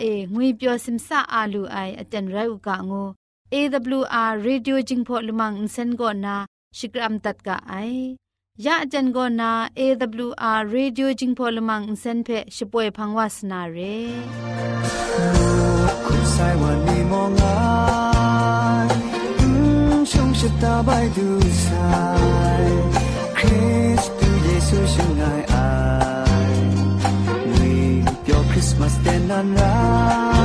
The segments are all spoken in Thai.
เองวยเปียวซิมซาอาลูไออาจารย์ไรอุกะงู AWR Radio จิงพอลมังอินเซนโกนาชิกรัมตัดกะไอยะอาจารย์โกนา AWR Radio จิงพอลมังอินเซนเพช่วยพังวาสนาเรคุณใส่วันนี้มองไงชงชะตาใบดูสา า on right.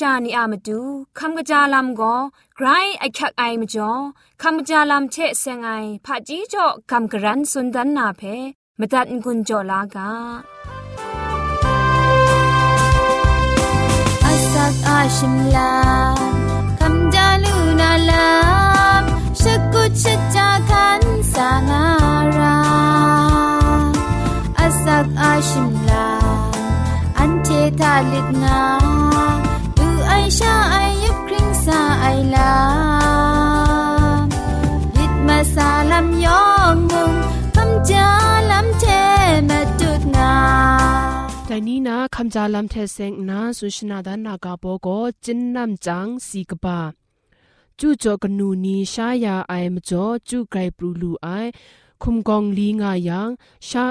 ชานีอามาดูคำกระจาลำก็ไกรไอคักไอมาจ่อคำกระจาลำเชะเซงไอผาจีจ่อคำกระรันสุนดันนาเพมตัดกุญจ่อลากาอาสักอาชิมลาคำจาลูนาลาชกุชจาคันสางาราอาสักอาชิมลาอันเททาลิกนาดูไอชาไอยุคริงา ไอลายิดมาซาลำยองมุงคำจาลำเทมาดุดนาแต่นี้นะคำจาลำเทเซงนาสุชนาดานากาโปโกจินนำจังสีกบาจูจอกนูนีชายาไอมจ่อจูไกรปรูลูไอคุมกองลีงายังชา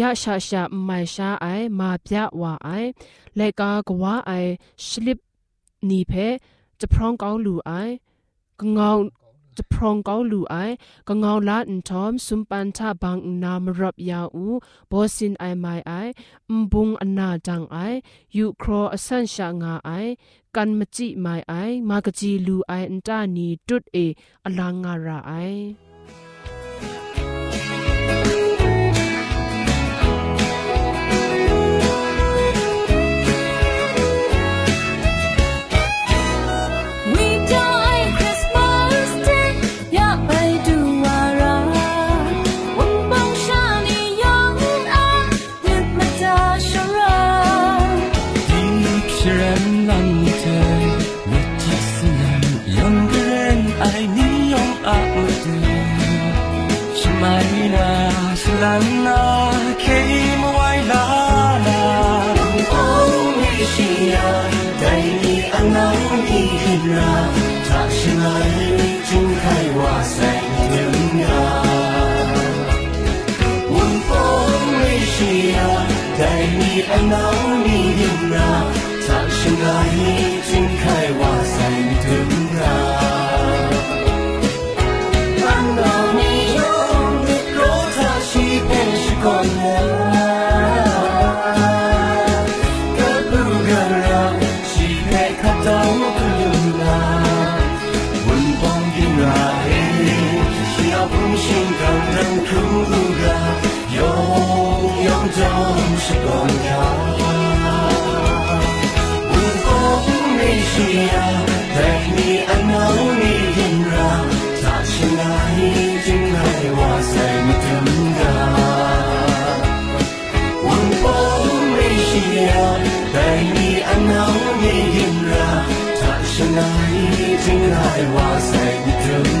ยะชาชาไม่ชาไอมาพยาวาไอเลกากว่าไอสลิป นีเพจะพร้องเกาลูไอกงาวจะพรองเกาลูไอกงาวลาอินทอมสุมปันทาบางนามรับยาอูบอสินไอไม่ไอมบุงอนาจังไอยูครออสันชางาไอกันมจิไม่ไอมากจีลูไออันตานีตุดเออลางาราไอ 春风为谁啊？带你来到你边啊，藏身哪里？风没需要带你安老你人啊，他是爱真爱哇塞你等啊。温风没需要带你安老你人啊，他是爱真爱哇塞你等啊。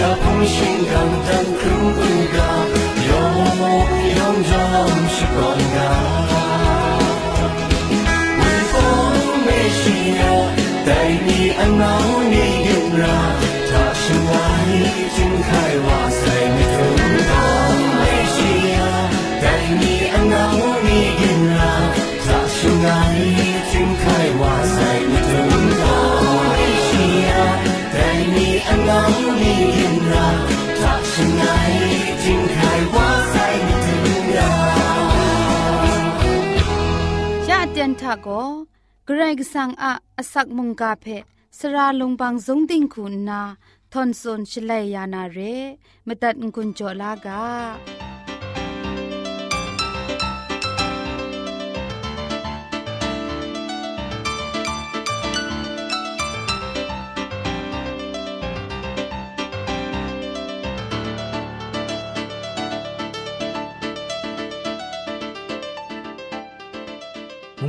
需要空心刚当空不高，永永总是光啊。微风没需要带你安老你人啊，他是爱睁开哇塞你等风没需要带你安老你人啊，他是爱睁开哇塞你等风 ยะเตียนทะโกเกรกสังอะอสักมุงกาเพสระลงบางสงติงคุณนาทอนซนชลัยยานาเรมตัดกุญจลากา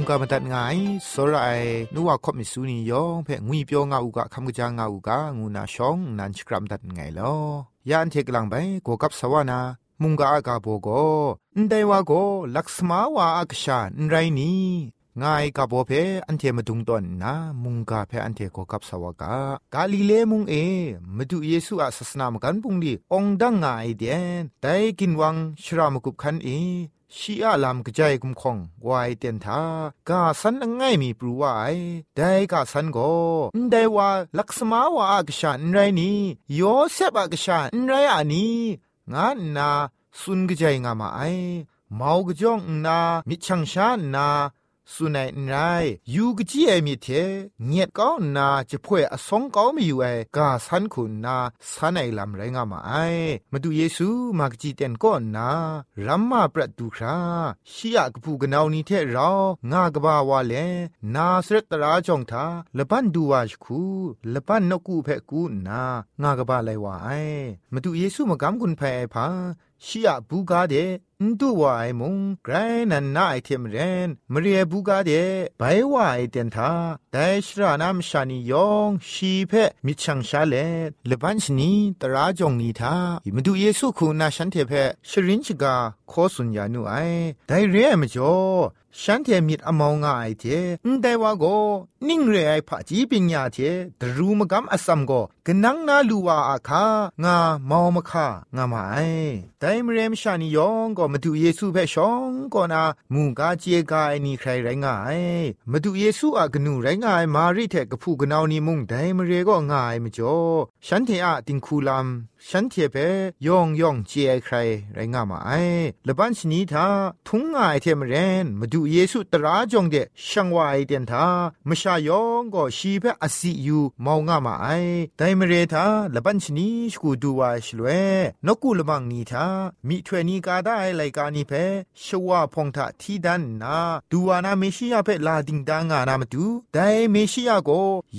กามาตัดงายสรายนัวคบมิสูนียองเพ่งุยเปียวงาอุกะคำกะจางาอุกะงูนาชองนันชกรัมตัดไงลอยานเทกลังไปกกับสวานามุงกาอากาโบโกอันไดวาโกลักษมาวาอักชานไรนี้ง่ายกับโบเพอันเทมาดุงตอนนะมุงกาเพอันเทโกกับสวากากาลิเลมุงเอมาดูเยซูอาศาสนามกันปุงดีองดังง่ายเดียนแต่กินวังชรามกุบคันเอ ชีอาลามกระจายกุมคงวายเตียนทากาสันง่ายมีปรูวายได้กาสันก็ได้ว่าลักษมาวาอากชาอันไรนี้โยเซบอากชาอันไรอันนี้งานนาสุนกระจายงามาไอเมากระจองนามิชังชานา สุนัยไรยูกจีเอมีเทเงียดก้าวนาจะพ่วยอสงก้าวไม่อยู่ไอกาสันคุณนาสันไอลำไรงามาไอมาดูเยซูมากจีเตนก้อนนารัมมาประตูคราชียกผูกนาวนี้เทเรา งากบาวาเลนาสรตราจงทาละบันดูวาชคูละบันนกูเพกูนางากบาไลวาไอมาดูเยซูมากำกุนแพพาชียบูกาเด นดูว่าไอ้มุงไกรนันนาไอเทมเรนมเรียบูกาเดไปว่าไอเดนทาแต่ชรานามชานิยองชีเพมิชังชาเลเลบันชนีตราจงนีทามาดูเยซูคูนาฉันเทเพชรินชกาโคสุญญานุไอได้เรียมจ่อ ฉันเทมิดอมองง่ายเทนแต่ว่าโกนิ่งเรไอผาจีปิญญาเทดรูมกำอสัมโกกนังนาลูวาอาคางามาวมคางามาไอแต่มเรมชานิยองก็มาดูเยซูเพชองก็นามูกาเจกาไอนี่ใครไรง่ายมาดูเยซูอากนูไรง่ายมาริเทกผู้กนาวนี่มุงแต่มเรก็ง่ายมจ่อฉันเทอะติงคูลัม ฉันเทเปยองยองเจไอใครไรงามาไอละบันชนีทาทุงง่ายเทมเรนมาดูเยซูตราจงเดช่างวายเดนทามชายองก็ชีเพอสิยูมองง่ามาไอแต่มเรทาละบันชนีสกูดูวาชลเวนกูละบังนีทามีถวนีกาได้ไลกานีเพชวาพงทะที่ดันนาดูวานาเมชิยาเพลาดิงดางานามาดูแต่เมชิยาโก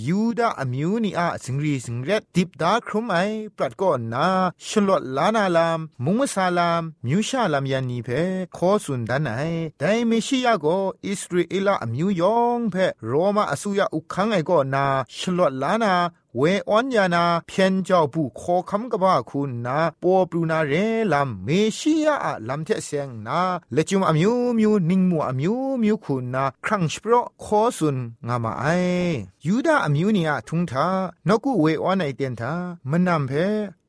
ยูดาอมิวนีอาสิงรีสิงเรดดิบดาครุมไอปรัดก่อนนาชลวดลานาลามมุงซาลามมิวชาลามยันนีเพขอสุนดันไอแต่เมชิยาโกอิสราเอลอมิวยองเพโรมาอสุยาอุคังไอโก็นาชลวดลานาเวออนยานาเพียนเจ้าผู้ขอคำกบ้าคุณนาปอปรูนาเรลำเมชิยาลำเทเซงนาเลจุมอมิวมิวนิงมัวอมิวมิวคุณนาครั้งสเปรขอสุนงามาไอยูดาอมิวเนียทุงทานกูเวออนไอเตียนทามันนำเพ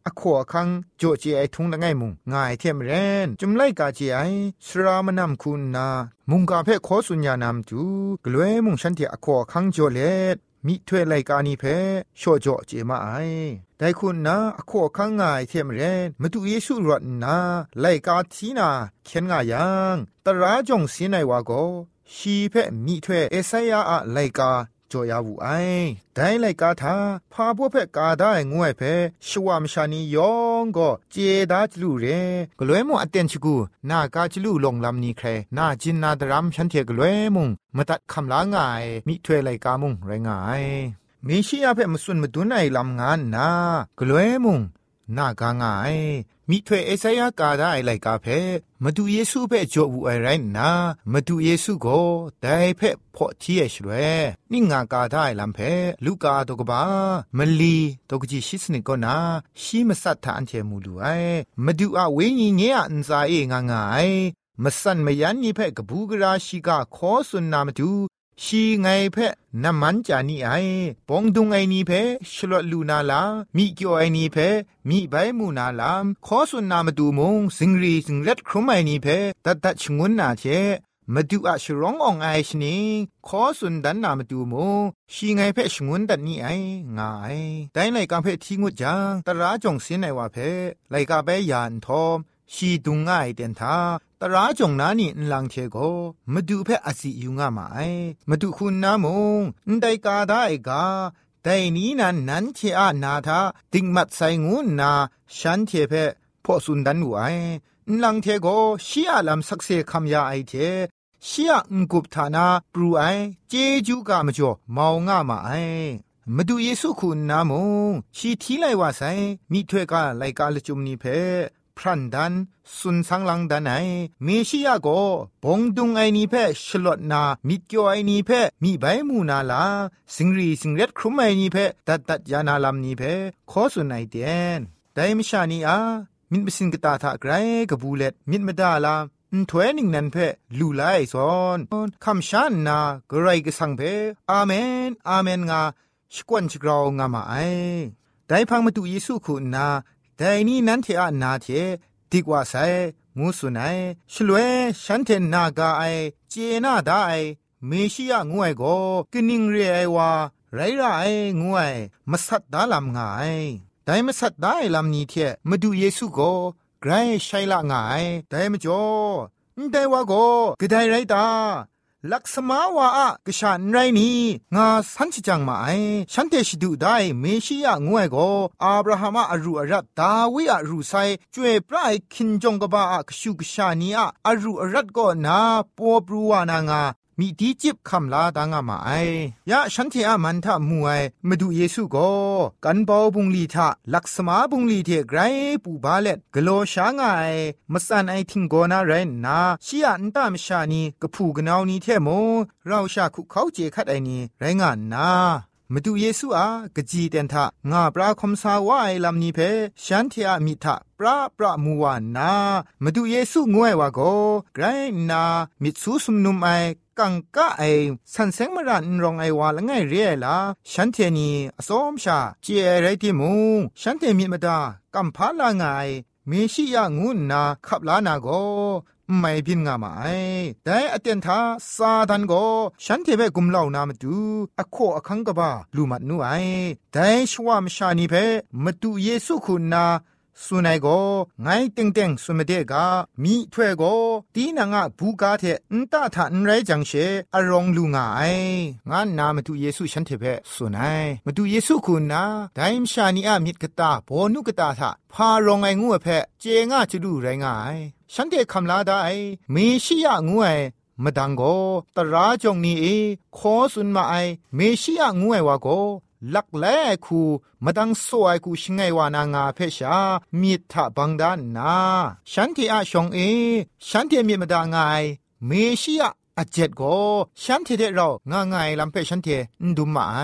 อขวคังโจเจไอทุงละไงมุงง่ายเทียมเรนจุมไลกาเจไอสรามนำคุณนา มุงกาเพขอสุญญานำจูกลวยมุงฉันเทอขวคังโจเลดมิถวยไลกานีเพโชโจเจมาไอแต่คุณนะอขอคังง่ายเทียมเรนมาดูเยซูรอดนาไลกาทีนาเขียนง่ายยังตราจงสินไอวาโกชีเพมิถวยเอสยาอะไลกา จ่อยาวูไอแต่ไลกาทาพาพวกเพกาได้งวยเพชวามชานียองก็เจดาจลูเรกลวยมอเตนชกูนากาจลูลงลำนี้แครนาจินนาดรัมฉันเทกล้วยมุงมาตัดคำลางายมิถวยไลกามุงไรงายมีชียาเพมสุนมาดุนไอลำงานนากลวยมุงนากางาย မိထွေအစယာကာဒအိုင်လိုက်ကာဖဲမတူယေစုဖဲကြောဘူးအိုင်ရိုင်းနာမတူယေစုကိုဒိုင်ဖဲဖော့ချီရဲ့ရွှဲနိငါကာဒအိုင်လမ်ဖဲလူကာတော့ကပါမလီတော့ကကြီးရှိစနကောနာရှိမဆတ်တာအန်ချေမူလူအိုင်မတူအဝင်းကြီးငဲအန်စာအေငါငါအိုင်မဆန်မယန်နိဖဲကဘူးကရာရှိကခောဆွန်နာမတူ อันซาเองางายมสันมยันนี่เพ่กบูกราชิกาขอสุนนามาดูชีไงเพะน้ำมันจานี่ไอปองดุงไอนี่เพชลดลูนาลามีเกียวไอนี่เพมีใบมูนาลามขอสุนนามาดูมงสิงรีสิงเล็ดครุมไอนี่เพตัดตัดชงวนนาเชมาดูอะชร้องอองไอชนีขอสุนดันนามาดูมงชีไงเพะชงวนดันนี่ไองายแต่ในกางเพทิ้งุจังตราจงเสินไอว่าเพะไลกาเบยานทอมชีดุงง่ายเดนทา ตราจงนานี่ลังเทโกมาดูเพ่อสิยุงามาไอมาดูคุณนามงนได้กาได้กาแต่นี้นั้นนั้นเทอานาทาติงมัดใส่งูนาฉันเทเพพอสุนดันไวนลังเทโกชียลำสักเซคำยาไอเทชียงกุบฐานาปรูไอเจจูกามจ่อมาวงามาไอมาดูเยซูคุณนามงชีทีไลว่าไซมีถ้วยกาไลกาลจุมนีเพ พรันดันสุนสังลังดันไอเมชิยาโกบงดุงไอนีเพชลดนามิดเกียวไอนีเพมีใบมูนาลาสิงรีสิงเร็ดครุมไอนีเพตัดตัดยานาลามนีเพขอสุนไอเดียนไดมชานีอามินบสินกตาทาไกรกบูเลตมิดมดาลาถวยนิ่งนันเพลูไลซอนคำชานนากรไรกสังเพอาเมน อาเมนงาสกวนชกราวงามาไอได้พังมาดูเยซูคุณนา แต่นี้นั้นเทอานาเทดีกว่าไซงูสุนัยชลวยฉันเทนนากาไอเจนาดาไอเมชิยะงวยโกกินิงเรไอวาไรไรไองวยมาสัตดาลำงายแต่มาสัตได้ลำนี้เทมาดูเยซูโกไกรใช่ละงายแต่มาจ่อแต่ว่าโกกระไดไรตา ลักษมาวาอะกษันไรนี้งาสันชิจังมาไอฉันเตชิดูได้เมชิยะงวยโกอับราฮัมอารูอารัตดาวิอารูไซจวยปรายคินจงกบาอะกชูกชานีอะอารูอารัตก็นาปัวปรูวานางา มีดีจิบคำลาดางามาไอยะฉันเทอามันทะมวยมาดูเยซูก็กันบอบุงลีทะลักษมาบุงลีเทไกรปูบาเล็ดกโลชางไอมสันไอทิงโกนาเรนาชียอันตามชานีกะผูกนาวนีเทโมเราชาคุเขาเจคัดไอนีไรงานนามาดูเยซูอากะจีเตนทะงาปราคมสาวายลำนี้เพฉันเทอามิทะปราปรามูวานามาดูเยซูงวยวาโกไกรนามิซูสุมนุมไอ กังกะไอสันเซงมรันรองไอวาละไงเรียละฉันเทนีอสมชาเจไรติมูฉันเทมิมาดากัมพาลาไงเมชิยางุนนาขับลานาโกไม่พินงามาไอแต่อเตียนทาซาดันโกฉันเทเบกุมเล่านามาดูอโคอคังกบาลูมัดนูไอแต่ชวามชานีเพมาดูเยซูคุณนา สุนัยโกไงเต็งเต็งสุมเดกามีถ้วยโกตีนางะบูกาเทนตาทานไรจังเชอรองลุงไองานนามาดูเยซูฉันเทเพสุนัยมาดูเยซูคุณนาไดมชานีอามิดกตาโบนุกตาทะพารองไองูเพเจงะจะดูไรงายฉันเทคำลาได้เมชิยะงูไอมดังโกตราจงนี้เอขอสุนมาไอ เมชิยะงูไอวาโกลักแลคูมาดังสวยคูชงไงวานางาเพชามีทะบังดานนาฉันที่อาชงเอ ฉันที่มีมาดางไงเมชิยะอาเจ็ดโกฉันเทเดเราง่ายง่ายลำเพฉันเทนดูมาไอ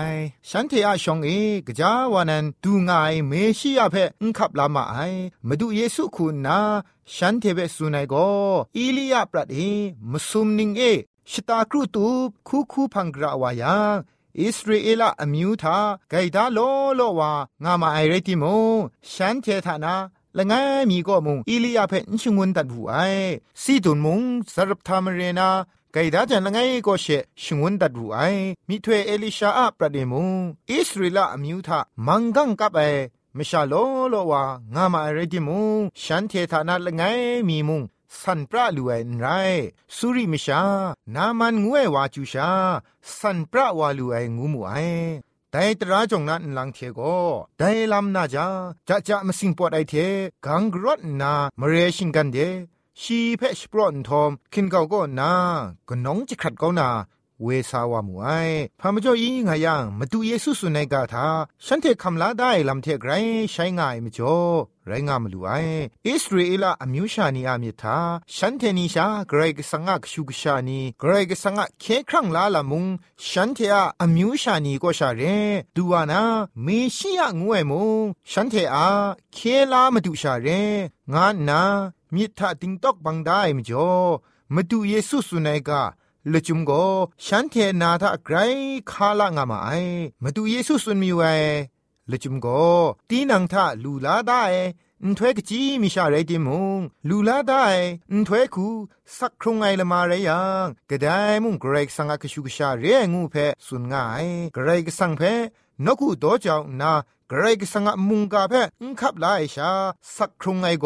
ฉันเทอาชงเอกจาวานันดูง่ายเมชิยาเพนขับลามาไอมาดูเยซูคุณนาฉันเทเบสุนัยโกอีลียาปรัดเอมสุมนิงเอชตากรุตูบคูคูพังกราวายา อิสราเอลอมิวทาไกดาโลโลวางามาไอเรติโมฉันเทธานาละไงมีก็มุงอิลียาเพนชงวนตัดหูไอซีตุนมุงสรับทามเรนาไกดาจันละไงก็เชชงวนตัดหูไอมิถวยเอลิชาอะประเดมุงอิสราเอลอมิวทามังกังกับไอมชาโลโลวางามาไอเรติมุงฉันเทธานาละไงมีมุง สันปราลูเอนไรสุริมชา นามันงวยวาจูชา สันปราวาลูเองูมูไอแต่ตราจงนั้นหลังเทโกแต่ลำนาจาจะจะมาสิงปวดไอเทกังกรดนามเรชิงกันเดชีเพชปรอนทอมคินเกาก็นาก็น้องจะขัดเกานา เวสาวามูไอพามจ่อยิงหายังมาดูเยซูสุนัยกาทาฉันเทคำลาได้ลำเทไกรใช้ง่ายมจ่อไรงามลูไออิสราเอลอมิวชานีอามิทาฉันเทนิชาเกรกสังกชูกชานีเกรกสังกเคครั้งลาละมุงฉันเทอาอมิวชานีก็ชาเรดูวานาเมชิยงวยมุงฉันเทอาเคลามาดูชาเรงานนามิทาติงตอกบังได้มจ่อมาดูเยซูสุนัยกา ลจุมโกฉันเทนาทะไกรคาละงามาไอมาดูเยซูสุนมีไวลจุมโกตีนังทะลูลาได้อันถวยกจีมิชาเรติมุงลูลาได้อันถวยคูสักครงไงละมาเรยังกระไดมุงเกรกสังกะชูกชาเรงูเพสุนง่ายเกรกสังเพนกุโตเจ้านาเกรกสังกะมุงกาเพอันขับลายชาสักครงไงโก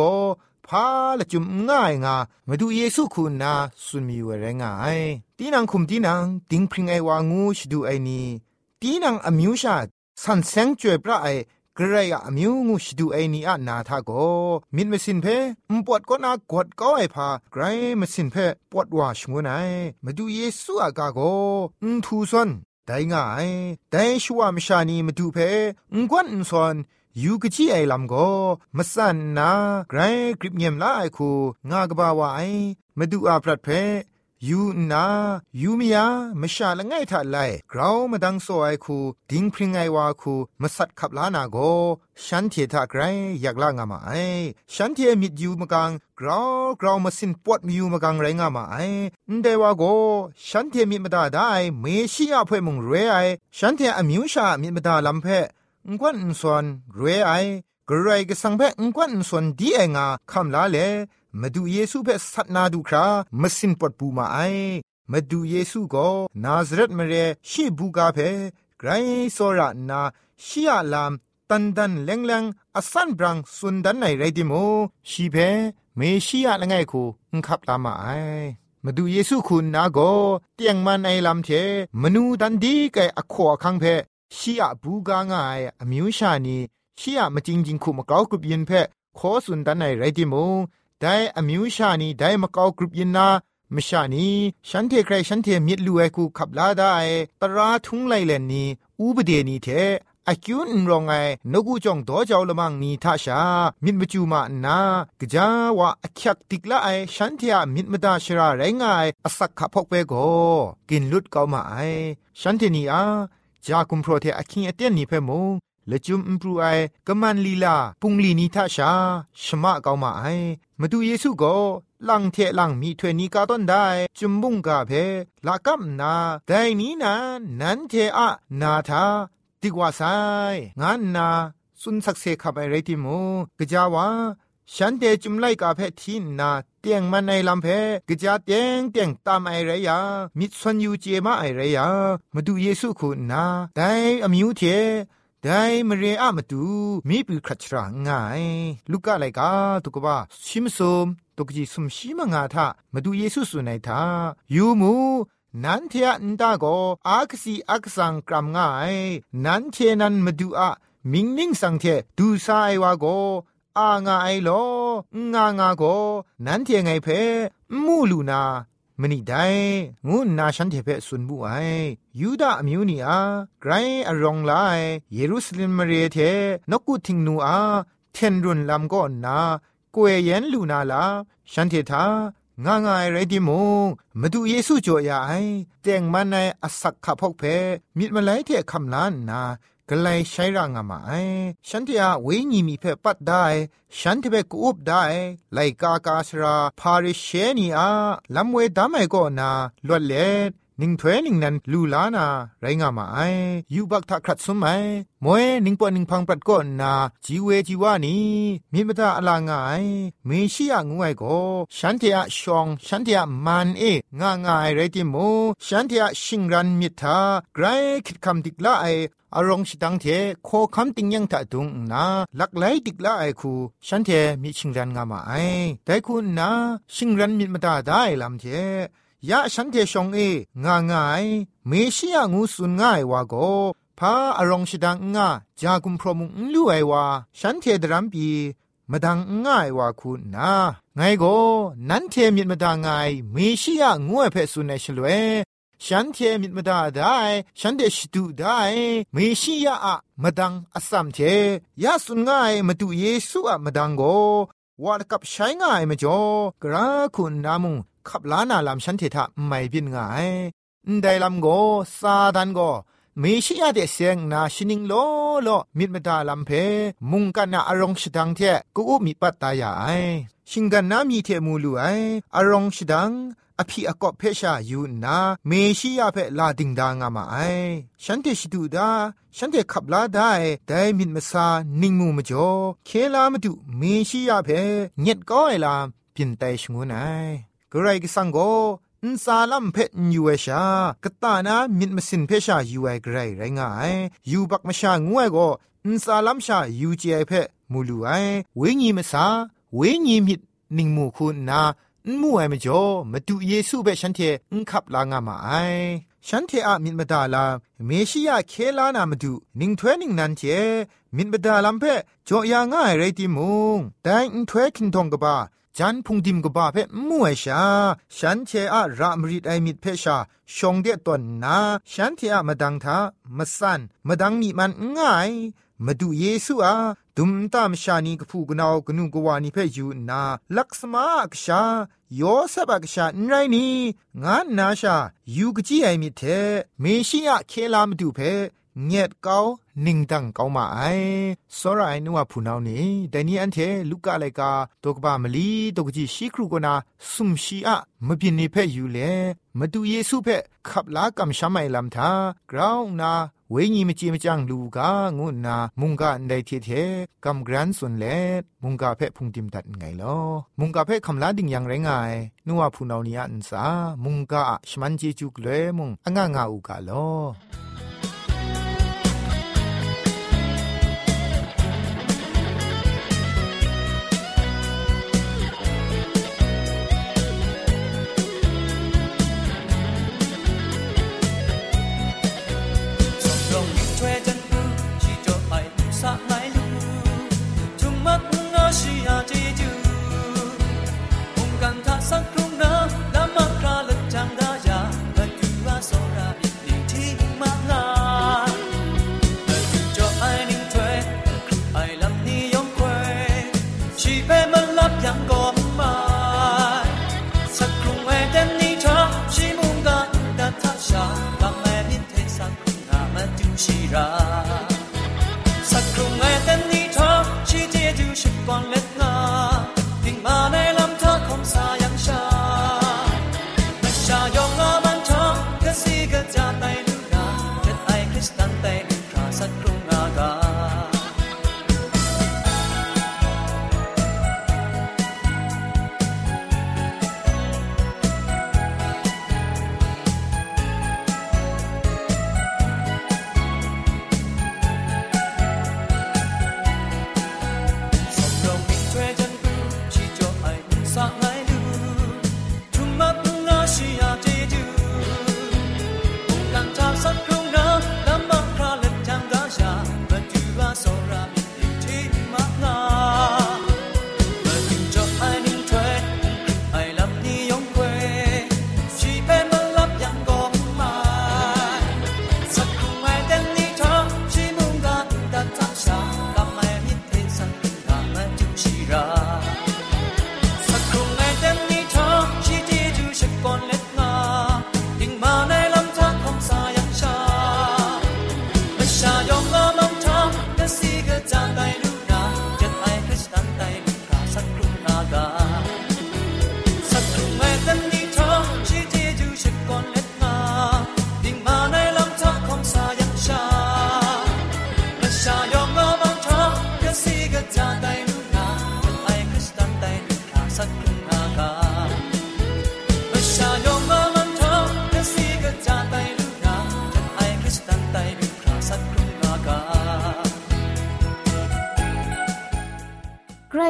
พาละจุมง่ายงามาดูเยซูคุณนาสุนมีเวรง่ายตีนังคุมตีนังติงพริงไอวางูชดูไอนีตีนังอมิวชาสันเซงจวยพระไอกระไรอะมิวงูชดูไอนีอะนาทาโกมิดมสินเพอมปวดก็นากดก็ไอพาไกรมสินเพปวดว่าชงวนไอมาดูเยซูอากาโกอุทูซอนได้ง่ายแต่ชัวมชานีมาดูเพงกวนอุซอน ยูกะจีไอลำโกมสันนาไกรกริบเงียมลาไอคูงากบาวาไอมาดูอาพรัดเพยูนายูมียามชาละไงทัดไลกราวมาดังโซไอคูดิงพริงไอวาคูมาสัดขับลานาโกฉันเททาไกรอยากลางามาไอฉันเทมิดยูมกังกราวกราวมาสินปวดมียูมกังไรงามาไอเดวาโกฉันเทมิดมาดาได้เมชิยาเพ่มงเรไอฉันเทอมิวชามิดมาดาลำเพ งวนส่วนเรไอกระไรก็สังเพงวนส่วนดีเองาคำลาเลมาดูเยซูเพสัตนาดูครามาสินปดปูมาไอมาดูเยซูก็นาซเรตมาเรชีบูกาเพไกรโซระนาชียลามตันดันเลงเลงอสันบรังสุนดันในไรดิโมชีเพเมชียละไงคูอุคับตามาไอมาดูเยซูคุณนาโกเตียงมันไอลำเทมนูดันดีแกอขอคังเพ ชียบูกางายอมิวชานีชียมาจริงจริงคุมเกากรุบยินเพขอสุนดันในไรดิโมได้อมิวชานีได้มาเกากรุบยินนามชานีฉันเทใครฉันเทมิดลูไอคูขับลาได้ตราทุงไลเลนนีอูบเดนีเทอากิวนรองไงนกูจงโตเจ้าละมังนีทาชา มิดมจูมาอนากะจาวะอคักติกละไอฉันเทียมิดมดาชราไรงายอสักขะพกเปโกกินลุดเกามาไอฉันเทนีอา จากุมโปรเทอคิงเอเตนนีเพมงละจุมอิมปรูไอกะมันลีลาปุงลีนีทาชาชมะเกามาไอมาดูเยซูโกลังเทลังมีถวยนีกาต้นได้จุมบุงกาเพละกัมนาแต่นี้นานันเทอะนาทาติกว่าไซงานนาสุนสักเซขับไอไรติมูกะจาวาฉันเตจุมไลกาเพทีนา ตียงมันในลำเพกะจาเตียงเตียงตามไอไรยามิดสวนยูเจมาไอไรยามาดูเยซูคุณนาแต่อมิวเทได้มเรอะมาดูมีปีครัชรางายลูกอะไรกาตุกบะชิมซมตุกจีสมชิมงาทามาดูเยซูสุนัยทายูมูนันเทียนตาโกอากสีอักสังกรัมง่ายนันเทนันมาดูอะมิงมิงสังเทดูซาไอวาโก อางาไอโลงางาโกนันเทียไงเพมูลูนามนี่ได้งูนาฉันเทเพสุนบุไอยูดาอมิวนีอาไกรอรองไลเยรูซาเล็มมเรเทนกุทิงนูอาเทนรุนลำก็นากวยเย็นลูนาลาฉันเทธางางายไรดิมงมาดูเยซูจ่อยาไอแต่งมันในอสักขะพกเพมิดมาไลเทคำลานนา กลายใช้ร่างมาไอฉันที่อาเวญีมีเพปัดได้ ฉันที่เปกูบได้ไลกากาสราพาริเชนีอาลำเวดามไอก็นาลวดเล็ด นิงถ้วยนิงนันลูลานาไรงามาไอยูบักทักครัดสมัยมวยนิงปอนิงพังปรัดก็นาจีเวจีวานีมีมตาอลางายเมชิยงงวยก็ฉันเทียชองฉันเทียมันเองางายไรติโมฉันเทียชิงรันมิทาไกรคิดคำติกละไออารมณ์สิดังเทโคคำติงยังตะดุงนาลักไหลติกละไอคูฉันเทมีชิงรันงามาไอแต่คุณนาชิงรันมิมตาได้ลำเท ยะฉันเทชงเองางายเมชิยงูสุนง่ายวาโกพาอารมณ์สิดังง่าจากุมพรมุงลู่ไอวาฉันเทดรัมปีมาดังง่ายวาคุณนาไงโกนันเทมิดมาดางไงเมชิยงูเอเพสุนในชลเวฉันเทมิดมาดาได้ ฉันเดชดูได้เมชิยาอะมาดังอสัมเทยาสุนง่ายมาดูเยซูอะมาดังโกวาดกับใช้ง่ายมาจ่อกระคุณนามุง ขับล้านาลำฉันเททะไม่บินง่ายได้ลำโกซาดันโกเมชิยาเดเซียงนาชินิงโลโลมิดมดาลำเพ มุงกันนาอารมณ์ชดังเทกูอุมิปัตตายาไอชิงกันนามีเทมูลูไออารมณ์ชดังอภิอากอบเพชาอยู่นาเมชิยาเพลาดิงดางามาไอฉันเทชิดูดาฉันเทขับลาได้ได้มิดมาซานิงมูมจ่อเคลามาดูเมชิยาเพเน็ดก็ไอลาพินไตชงูไนกระไรกิสังโกนซาลัมเพนยูเอชากตานามิดมสินเพชายูไอไกรไรงายยูบักมชางวยโกนซาลัมชายูจีไอเพมูลูไอเวญีมสาเวญีมิดนิงมูคุณนามู่ไอมจ่อมาดูเยซูเบฉันเทนขับลางามาไอฉันเทอะมินมาดาลาเมชิยาเคลานามาดูนิงถ้วยนิงนันเจมินมาดาลัมเพจ่อยาง่ายไรติมุงแต่อินถ้วยคินทองกบ้า จันพุงดิมกบ้าเพมู่ไอชา ฉันเทอะรามริดไอมิดเพชา ชงเดตอนนา ฉันเทอะมาดังทามาสันมาดังมีมันง่าย มาดูเยซูอาดุมตามชานีกพูกนาวกนูกวานิเพยูนา ลักษมากชาโยเซบักชาไรนี่งานนาชา ยูกจีไอมิเทเมชิยะเคลามดูเพ เงียดเกานิงดังเกามาไอสรายนัวพูนาวนี่แต่นี้อันเทลูกอะไรกาตกบามลีตกจีชีครูกนาสุมชีอะมบินนิเพอยู่เลมาดูเยซูเพขับลากำช้ำไอลำทากราวนาเวญีมจีมจังลูกางุนามุงกาอันใดเทเทกำกรันสุนเลมุงกาเพพุงติมตัดไงลอมุงกาเพคำลาดิ่งยังไรงายนัวพูนาวนี้อันสามุงกาชมันเจจุกเลมุงอ่างงาอุกาลอ on letras.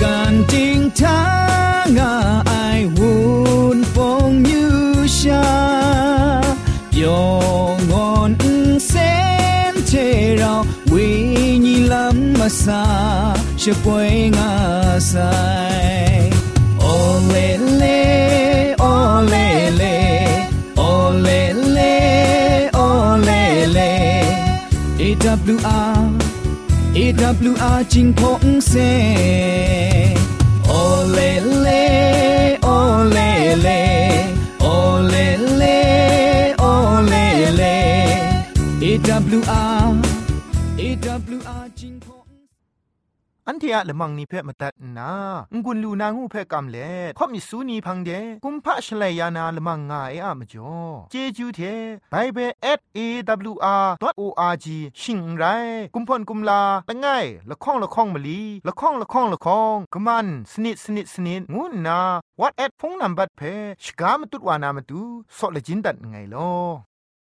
干净他啊爱温风雨下，永安sen thế rao vì nhị lắm mà xa sẽ quay ngã sai ô lê lê ô lê lê ô lê lê ô lê lê AWR AWR จิงพงเซโอเลเลโอเลเลโอเลเลโอเลเล AWR AWR ทียละมังนิเพ่มาตัดนางุนลูนางูเพ่กำเล่ข่อมิสูนีพังเดกุมพะชเลยานาละมังงาเออะมจ่อเจจูเทไบเบิล @awr.org ชิงไรกุมพ่นกุมลาละง่ายละข้องละข้องมะลีละข้องละข้องละข้องกะมันสนิดสนิดสนิดงูนา what at พงนัมบัดเพชกามตุดวานามตุซอเลจินดัดไงลอ